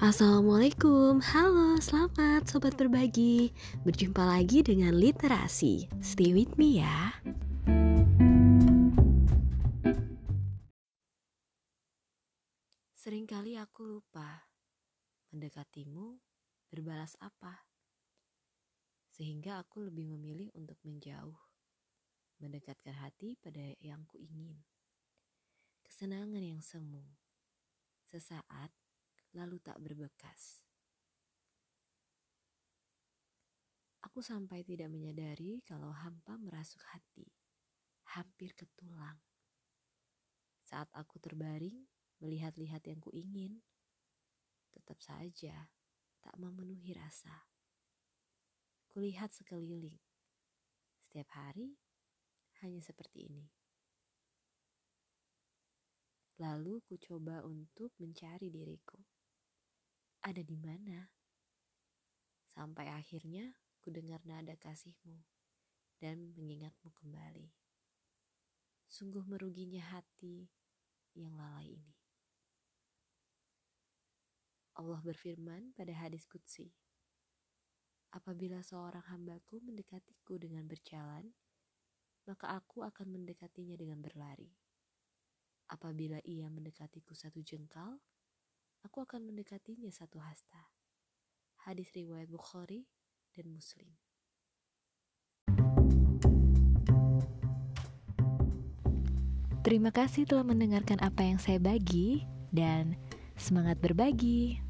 Assalamualaikum, halo selamat sobat berbagi. Berjumpa lagi dengan literasi. Stay with me ya. Seringkali aku lupa Mendekatimu berbalas apa. Sehingga aku lebih memilih untuk menjauh Mendekatkan hati pada yang ku ingin. Kesenangan yang semu Sesaat lalu tak berbekas. Aku sampai tidak menyadari kalau hampa merasuk hati, hampir ke tulang. Saat aku terbaring, melihat-lihat yang kuingin, tetap saja tak memenuhi rasa. Kulihat sekeliling, setiap hari hanya seperti ini. Lalu ku coba untuk mencari diriku ada di mana? Sampai akhirnya ku dengar nada kasihmu dan mengingatmu kembali. Sungguh meruginya hati yang lalai ini. Allah berfirman pada hadis Qudsi, Apabila seorang hambaku mendekatiku dengan berjalan, maka aku akan mendekatinya dengan berlari. Apabila ia mendekatiku satu jengkal, aku akan mendekatinya satu hasta. Hadis riwayat Bukhari dan Muslim. Terima kasih telah mendengarkan apa yang saya bagi dan semangat berbagi.